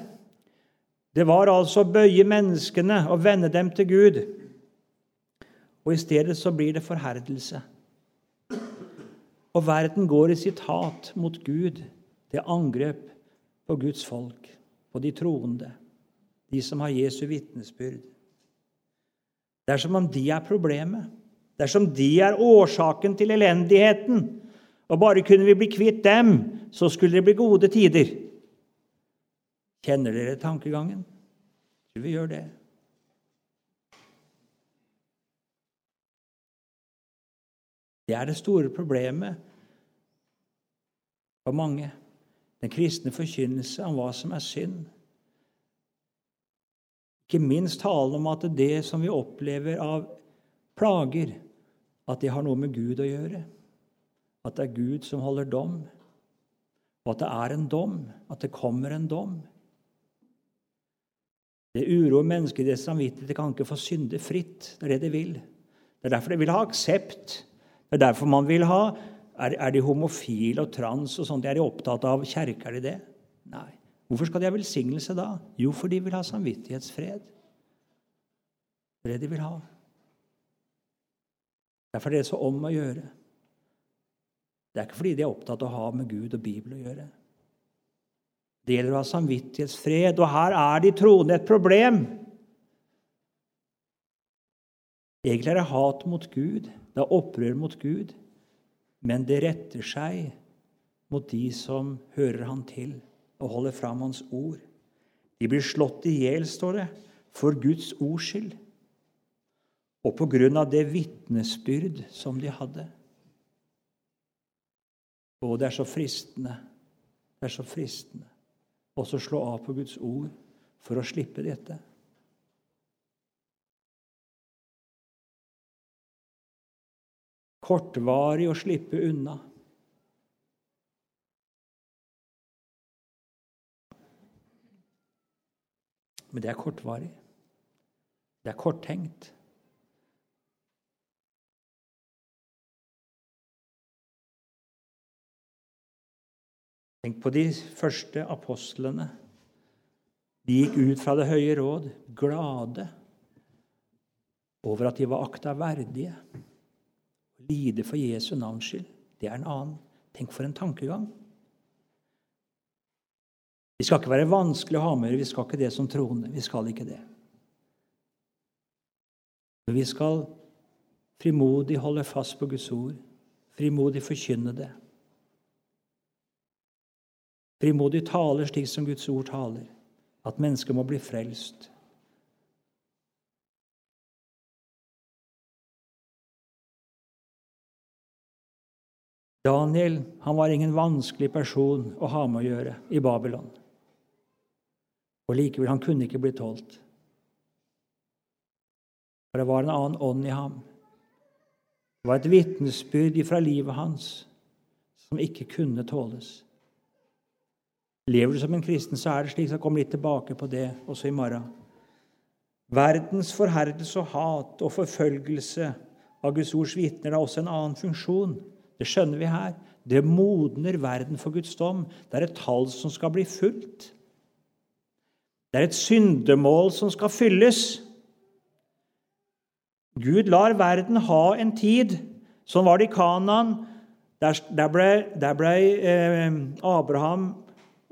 Det var altså å bøye menneskene og vende dem til Gud. Og i stedet så blir det forherdelse. Og verden går i sitt hat mot Gud, til angrep på Guds folk, på de troende de som har Jesu vitnesbyrd. Det er som om de er problemet. Det er som de er årsaken til elendigheten. Og bare kunne vi bli kvitt dem, så skulle det bli gode tider. Kjenner dere tankegangen? Tror vi gjør det. Det er det store problemet for mange. Den kristne forkynnelse om hva som er synd. Ikke minst talen om at det som vi opplever av plager, at det har noe med Gud å gjøre. At det er Gud som holder dom, og at det er en dom, at det kommer en dom. Det uroer mennesket i det samvittighet. De kan ikke få synde fritt. Det er det de vil. Det er derfor de vil ha aksept. Det er derfor man vil ha Er, er de homofile og trans og sånt? Er de opptatt av kjerke? Er de det? Nei. Hvorfor skal de ha velsignelse da? Jo, for de vil ha samvittighetsfred. Det de vil ha. Derfor er det så om å gjøre. Det er ikke fordi de er opptatt av å ha med Gud og Bibelen å gjøre. Det gjelder å ha samvittighetsfred, og her er de troende et problem. Egentlig er det hat mot Gud, det er opprør mot Gud, men det retter seg mot de som hører Han til og holder fram Hans ord. De blir slått i hjel, står det, for Guds ords skyld. Og på grunn av det vitnesbyrd som de hadde. Og det er så fristende, det er så fristende å slå av på Guds ord for å slippe dette. Kortvarig å slippe unna. Men det er kortvarig. Det er korttenkt. Tenk på de første apostlene. De gikk ut fra Det høye råd glade over at de var akta verdige. Lide for Jesu navns skyld. Det er en annen. Tenk for en tankegang. Vi skal ikke være vanskelig å ha med vi skal ikke det som troende. Vi skal ikke det. Vi skal frimodig holde fast på Guds ord, frimodig forkynne det. Frimodig taler slik som Guds ord taler, at mennesker må bli frelst. Daniel han var ingen vanskelig person å ha med å gjøre i Babylon. Og likevel, han kunne ikke bli tålt. For det var en annen ånd i ham. Det var et vitnesbyrd fra livet hans som ikke kunne tåles. Lever du som en kristen, så er det slik. Jeg kommer litt tilbake på det også i morgen. Verdens forherdelse og hat og forfølgelse av Guds ords vitner har også en annen funksjon. Det skjønner vi her. Det modner verden for Guds dom. Det er et tall som skal bli fulgt. Det er et syndemål som skal fylles. Gud lar verden ha en tid. Sånn var det i Kanan. Der, der ble, der ble eh, Abraham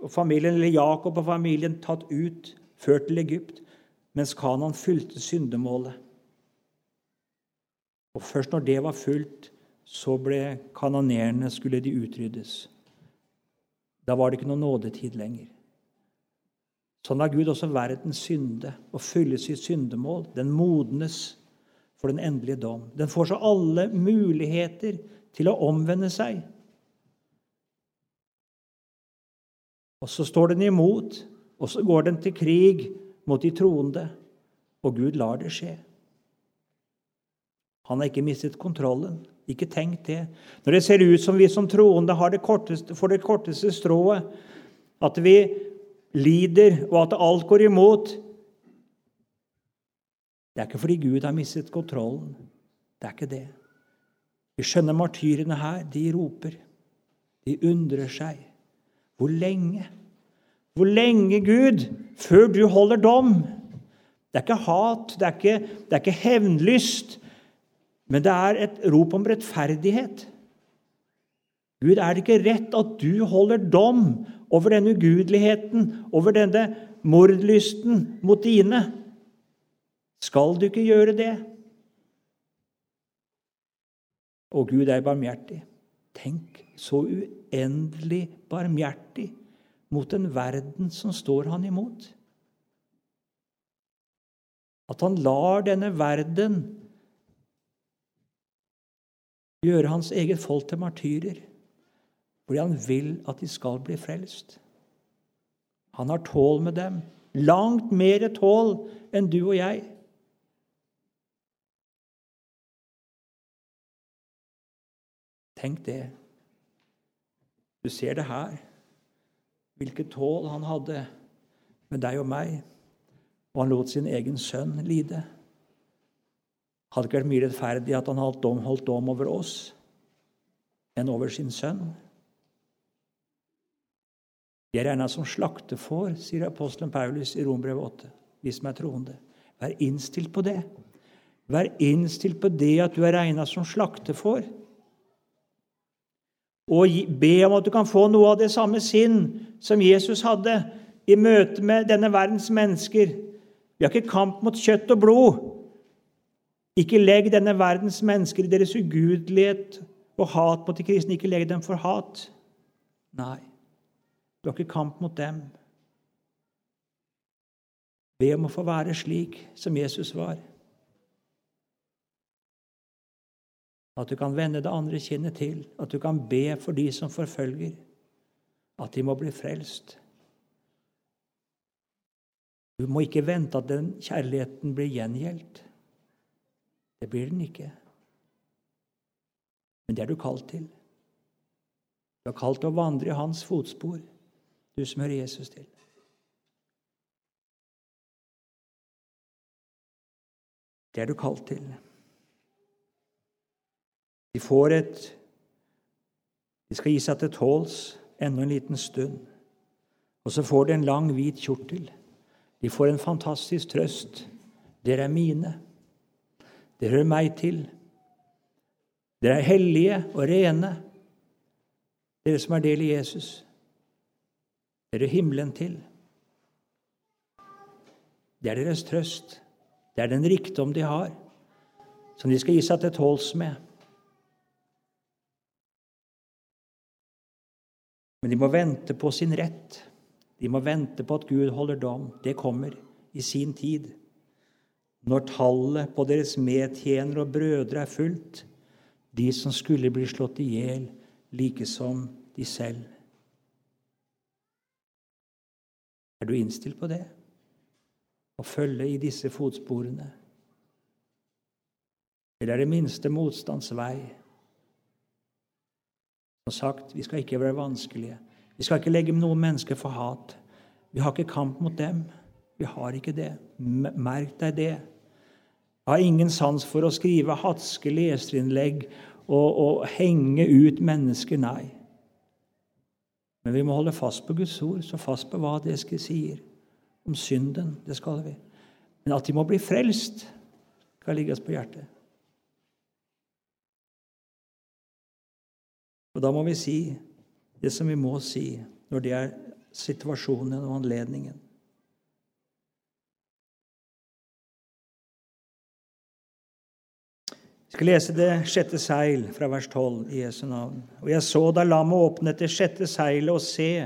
og familien, eller Jakob og familien tatt ut, ført til Egypt, mens Kanan fylte syndemålet. Og Først når det var fullt, så ble kanonerene skulle de utryddes. Da var det ikke noen nådetid lenger. Sånn har Gud også verdens synde og fylle sitt syndemål. Den modnes for den endelige dom. Den får så alle muligheter til å omvende seg. Og så står den imot, og så går den til krig mot de troende. Og Gud lar det skje. Han har ikke mistet kontrollen. Ikke tenk det. Når det ser ut som vi som troende har det korteste, får det korteste strået, at vi lider, og at alt går imot Det er ikke fordi Gud har mistet kontrollen. Det er ikke det. Vi skjønner martyrene her. De roper. De undrer seg. Hvor lenge? Hvor lenge, Gud, før du holder dom? Det er ikke hat, det er ikke, det er ikke hevnlyst, men det er et rop om rettferdighet. Gud, er det ikke rett at du holder dom over denne ugudeligheten, over denne mordlysten mot dine. Skal du ikke gjøre det? Og Gud er barmhjertig. Tenk så uendelig barmhjertig mot en verden som står han imot. At han lar denne verden gjøre hans eget folk til martyrer fordi han vil at de skal bli frelst. Han har tål med dem. Langt mer tål enn du og jeg. Tenk det. Du ser det her. Hvilket tål han hadde med deg og meg. Og han lot sin egen sønn lide. Hadde ikke vært mye rettferdig at han holdt dom, holdt dom over oss enn over sin sønn? De er regna som slaktefår, sier apostelen Paulus i Rombrevet 8, vi som er troende. Vær innstilt på det. Vær innstilt på det at du er regna som slaktefår. Og be om at du kan få noe av det samme sinn som Jesus hadde i møte med denne verdens mennesker. Vi har ikke kamp mot kjøtt og blod. Ikke legg denne verdens mennesker i deres ugudelighet og hat mot de kristne. Ikke legg dem for hat. Nei. Du har ikke kamp mot dem. Be om å få være slik som Jesus var. At du kan vende det andre kinnet til, at du kan be for de som forfølger, at de må bli frelst. Du må ikke vente at den kjærligheten blir gjengjeldt. Det blir den ikke. Men det er du kalt til. Du er kalt til å vandre i hans fotspor du som hører Jesus til. Det er du kalt til. De får et De skal gi seg til tåls enda en liten stund. Og så får de en lang, hvit kjortel. De får en fantastisk trøst. Dere er mine. Dere hører meg til. Dere er hellige og rene, dere som er del i Jesus. Dere er himmelen til. Det er deres trøst. Det er den rikdom de har, som de skal gi seg til tåls med. Men de må vente på sin rett. De må vente på at Gud holder dom. Det kommer i sin tid. Når tallet på deres medtjenere og brødre er fullt, de som skulle bli slått i hjel, like som de selv. Er du innstilt på det? Å følge i disse fotsporene? Eller er det minste motstands vei? Som sagt, vi skal ikke være vanskelige. Vi skal ikke legge noen mennesker for hat. Vi har ikke kamp mot dem. Vi har ikke det. Merk deg det. Jeg har ingen sans for å skrive hatske leserinnlegg og, og henge ut mennesker. Nei. Men vi må holde fast på Guds ord, så fast på hva det sier om synden. Det skal vi. Men at de må bli frelst, skal ligge oss på hjertet. Og da må vi si det som vi må si når det er situasjonen og anledningen. Jeg skal lese det sjette seil fra vers 12 i Jesu navn. Og jeg så da lammet åpnet det sjette seilet, og se,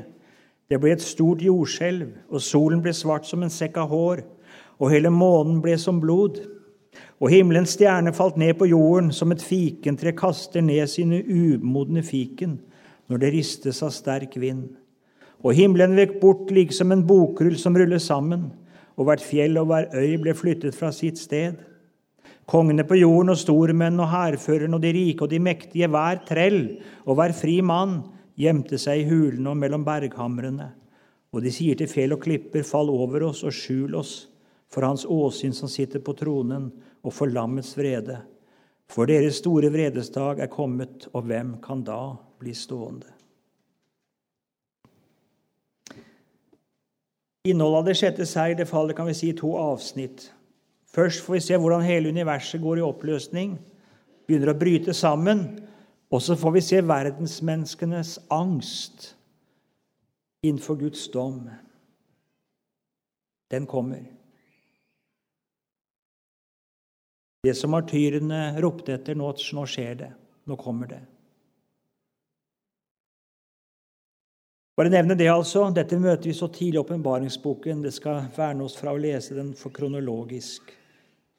det ble et stort jordskjelv, og solen ble svart som en sekk av hår, og hele månen ble som blod. Og himmelens stjerne falt ned på jorden som et fikentre kaster ned sine umodne fiken når det ristes av sterk vind. Og himmelen vekk bort liksom en bokrull som ruller sammen, og hvert fjell og hver øy ble flyttet fra sitt sted. Kongene på jorden og stormenn og hærføreren og de rike og de mektige, hver trell og hver fri mann, gjemte seg i hulene og mellom berghamrene. Og de sier til fjell og klipper, fall over oss og skjul oss for hans åsyn som sitter på tronen, og for lammets vrede. For deres store vredesdag er kommet, og hvem kan da bli stående? Innholdet av det sjette seil faller kan vi si, i to avsnitt. Først får vi se hvordan hele universet går i oppløsning, begynner å bryte sammen. Og så får vi se verdensmenneskenes angst innenfor Guds dom. Den kommer. Det som martyrene ropte etter, nå, nå skjer det. Nå kommer det. Bare nevne det, altså. Dette møter vi så tidlig i åpenbaringsboken. Det skal verne oss fra å lese den for kronologisk.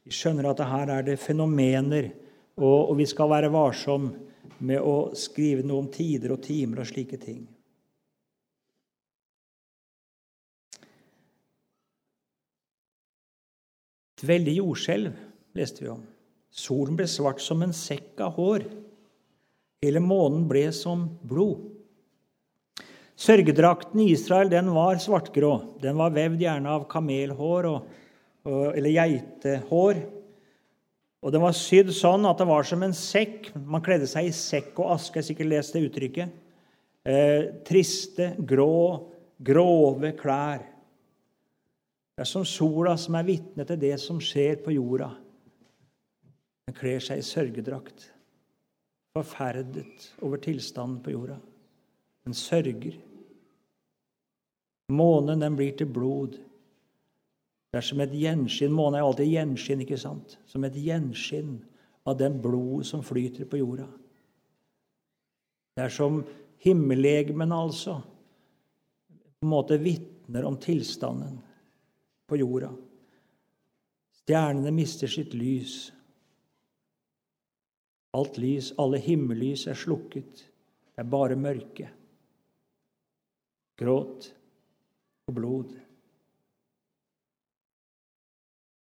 Vi skjønner at her er det fenomener, og, og vi skal være varsom med å skrive noe om tider og timer og slike ting. Et veldig jordskjelv leste vi om. Solen ble svart som en sekk av hår. Hele månen ble som blod. Sørgedrakten i Israel den var svartgrå. Den var vevd gjerne av kamelhår og eller geitehår. Og den var sydd sånn at det var som en sekk. Man kledde seg i sekk og aske. Jeg sikkert lest det uttrykket. Eh, triste, grå, grove klær. Det er som sola som er vitne til det som skjer på jorda. Den kler seg i sørgedrakt, forferdet over tilstanden på jorda. Den sørger. Månen den blir til blod. Det er som et gjenskinn. Månen er alltid gjenskinn, ikke sant? Som et gjenskinn av den blod som flyter på jorda. Det er som himmellegemen, altså, på en måte vitner om tilstanden på jorda. Stjernene mister sitt lys. Alt lys, alle himmellys er slukket. Det er bare mørke. Gråt og blod.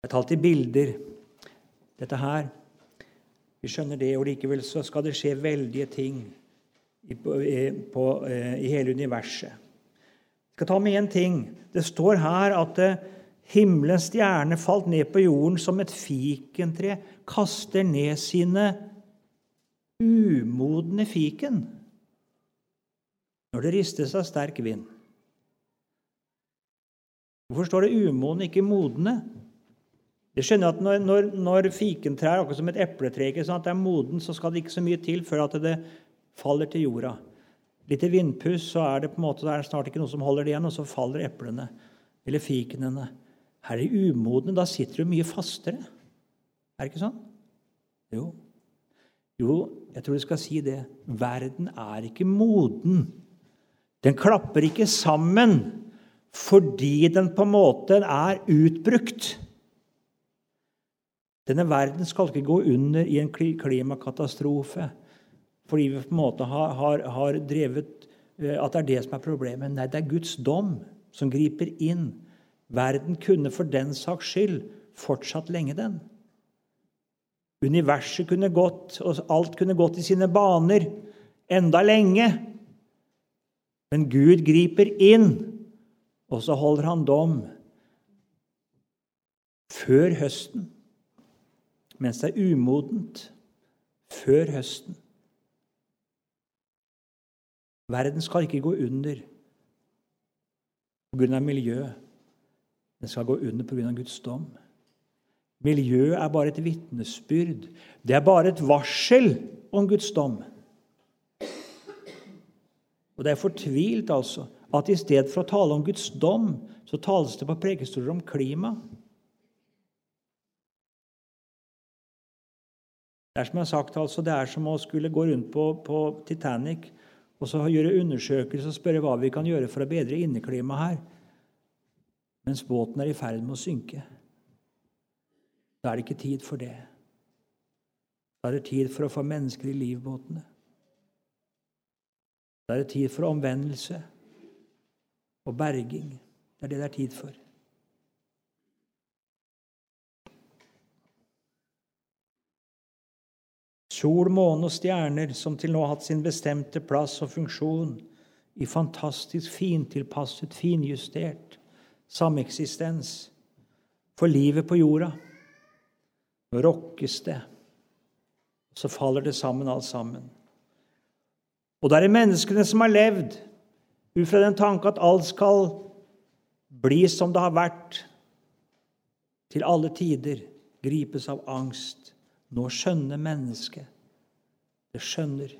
Jeg har i bilder. Dette her Vi skjønner det, og likevel så skal det skje veldige ting i, på, på, i hele universet. Jeg skal ta med én ting. Det står her at eh, Himmelens stjerne falt ned på jorden som et fikentre kaster ned sine umodne fiken når det ristes av sterk vind. Hvorfor står det umodne, ikke modne? Det skjønner at Når, når, når fikentrær akkurat som et epletre at det er moden, så skal det ikke så mye til før at det faller til jorda. Litt vindpuss, så er det på en måte, det er snart ikke noe som holder det igjen, og så faller eplene eller fikenene. Her er de umodne. Da sitter du mye fastere. Er det ikke sånn? Jo. Jo, jeg tror du skal si det. Verden er ikke moden. Den klapper ikke sammen fordi den på en måte er utbrukt. Denne verden skal ikke gå under i en klimakatastrofe fordi vi på en måte har, har, har drevet eh, At det er det som er problemet. Nei, det er Guds dom som griper inn. Verden kunne for den saks skyld fortsatt lenge, den. Universet kunne gått, og alt kunne gått i sine baner enda lenge. Men Gud griper inn, og så holder han dom før høsten mens det er umodent før høsten. Verden skal ikke gå under pga. miljøet. Den skal gå under pga. Guds dom. Miljøet er bare et vitnesbyrd. Det er bare et varsel om Guds dom. Og Det er fortvilt altså, at i stedet for å tale om Guds dom, så tales det på prekestoler om klima. Det er som jeg har sagt, altså, det er som å skulle gå rundt på, på Titanic og så gjøre undersøkelser og spørre hva vi kan gjøre for å bedre inneklimaet her, mens båten er i ferd med å synke. Da er det ikke tid for det. Da er det tid for å få mennesker i livbåtene. Da er det tid for omvendelse og berging. Det er det det er tid for. Sol, måne og stjerner som til nå har hatt sin bestemte plass og funksjon i fantastisk fintilpasset, finjustert sameksistens for livet på jorda. Nå rokkes det, så faller det sammen alt sammen. Og det er det menneskene som har levd ut fra den tanke at alt skal bli som det har vært til alle tider, gripes av angst nå skjønner mennesket. Det skjønner.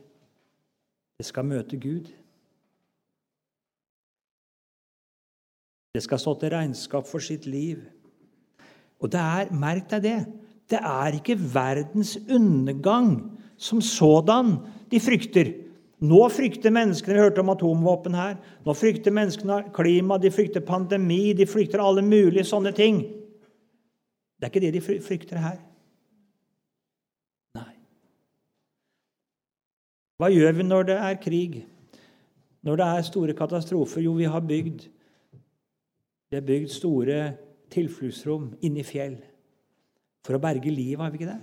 Det skal møte Gud. Det skal stå til regnskap for sitt liv. Og det er, merk deg det, det er ikke verdens undergang som sådan de frykter. Nå frykter menneskene Vi hørte om atomvåpen her. Nå frykter menneskene klima, de frykter pandemi, de frykter alle mulige sånne ting. Det er ikke det de frykter her. Hva gjør vi når det er krig? Når det er store katastrofer? Jo, vi har bygd Det er bygd store tilfluktsrom inne i fjell for å berge livet, har vi ikke det?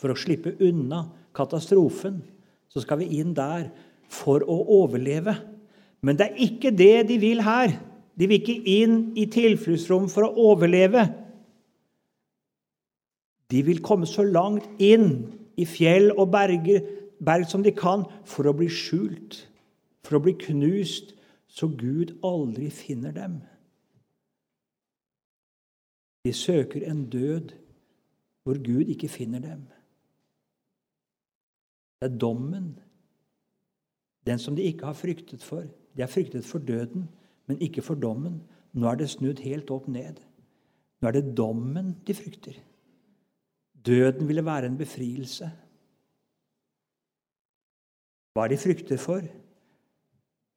For å slippe unna katastrofen, så skal vi inn der for å overleve. Men det er ikke det de vil her. De vil ikke inn i tilfluktsrom for å overleve. De vil komme så langt inn i fjell og berger, berg som de kan, for å bli skjult, for å bli knust, så Gud aldri finner dem. De søker en død hvor Gud ikke finner dem. Det er dommen, den som de ikke har fryktet for. De har fryktet for døden, men ikke for dommen. Nå er det snudd helt opp ned. Nå er det dommen de frykter. Døden ville være en befrielse. Hva er de frykter for?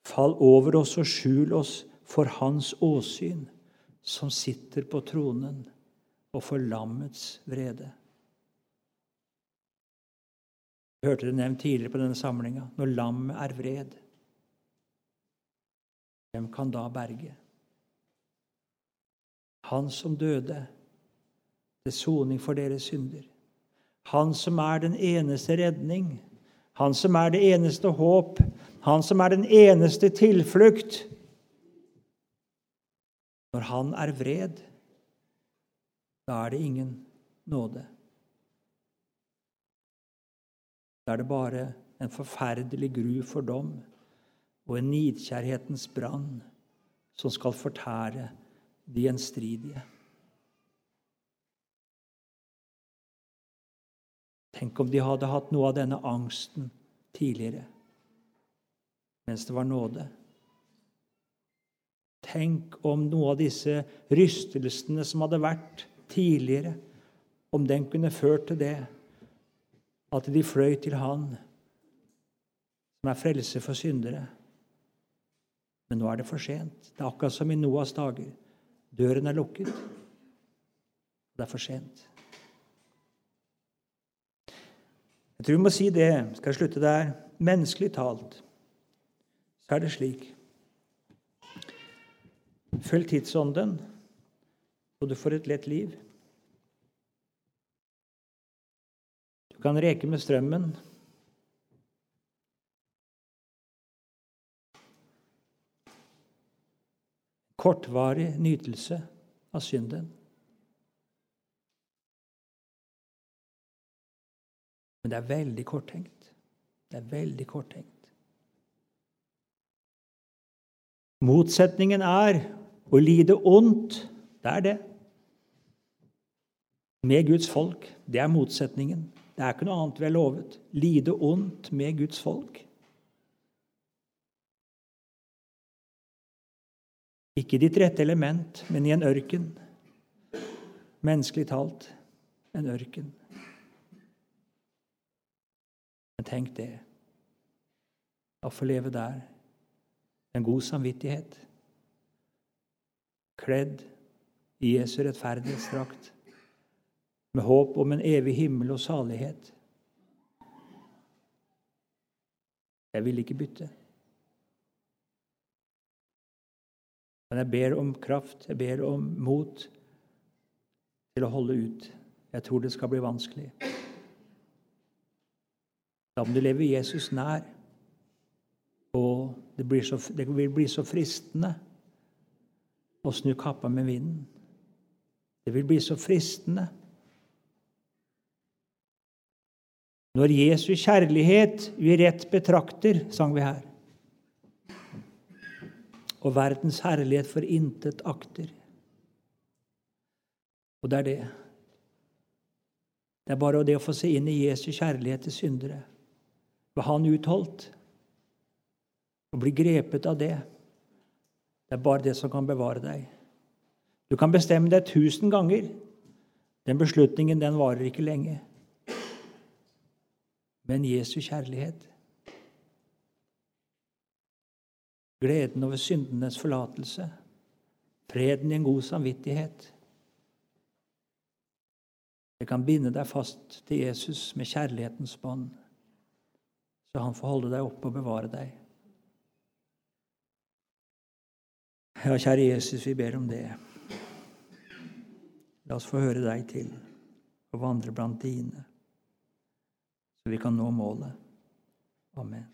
Fall over oss og skjul oss for Hans åsyn, som sitter på tronen, og for lammets vrede. Vi hørte det nevnt tidligere på denne samlinga. Når lammet er vred, hvem kan da berge? Han som døde til soning for deres synder. Han som er den eneste redning, han som er det eneste håp, han som er den eneste tilflukt. Når han er vred, da er det ingen nåde. Da er det bare en forferdelig gru for dom og en nidkjærhetens brann som skal fortære de gjenstridige. Tenk om de hadde hatt noe av denne angsten tidligere, mens det var nåde. Tenk om noe av disse rystelsene som hadde vært tidligere, om den kunne ført til det at de fløy til Han som er frelse for syndere. Men nå er det for sent. Det er akkurat som i Noas dager. Døren er lukket. Det er for sent. Jeg tror vi må si det. Skal jeg slutte der? Menneskelig talt så er det slik Følg tidsånden, og du får et lett liv. Du kan reke med strømmen. Kortvarig nytelse av synden. Men det er veldig korttenkt. Det er veldig korttenkt. Motsetningen er å lide ondt. Det er det. Med Guds folk. Det er motsetningen. Det er ikke noe annet vi er lovet. Lide ondt med Guds folk. Ikke i ditt rette element, men i en ørken. Menneskelig talt en ørken. Men tenk det, å få leve der en god samvittighet, kledd i Jesu rettferdighetsdrakt, med håp om en evig himmel og salighet. Jeg vil ikke bytte. Men jeg ber om kraft, jeg ber om mot til å holde ut. Jeg tror det skal bli vanskelig. Da må du leve Jesus nær. Og det, så, det vil bli så fristende å snu kappa med vinden. Det vil bli så fristende. Når Jesu kjærlighet vi rett betrakter, sang vi her, og verdens herlighet for intet akter. Og det er det. Det er bare det å få se inn i Jesu kjærlighet til syndere. Hva han utholdt. Å bli grepet av det. Det er bare det som kan bevare deg. Du kan bestemme deg tusen ganger. Den beslutningen den varer ikke lenge. Men Jesu kjærlighet Gleden over syndenes forlatelse. Freden i en god samvittighet. Det kan binde deg fast til Jesus med kjærlighetens bånd så han får holde deg oppe og bevare deg. Ja, kjære Jesus, vi ber om det. La oss få høre deg til og vandre blant dine, så vi kan nå målet. Amen.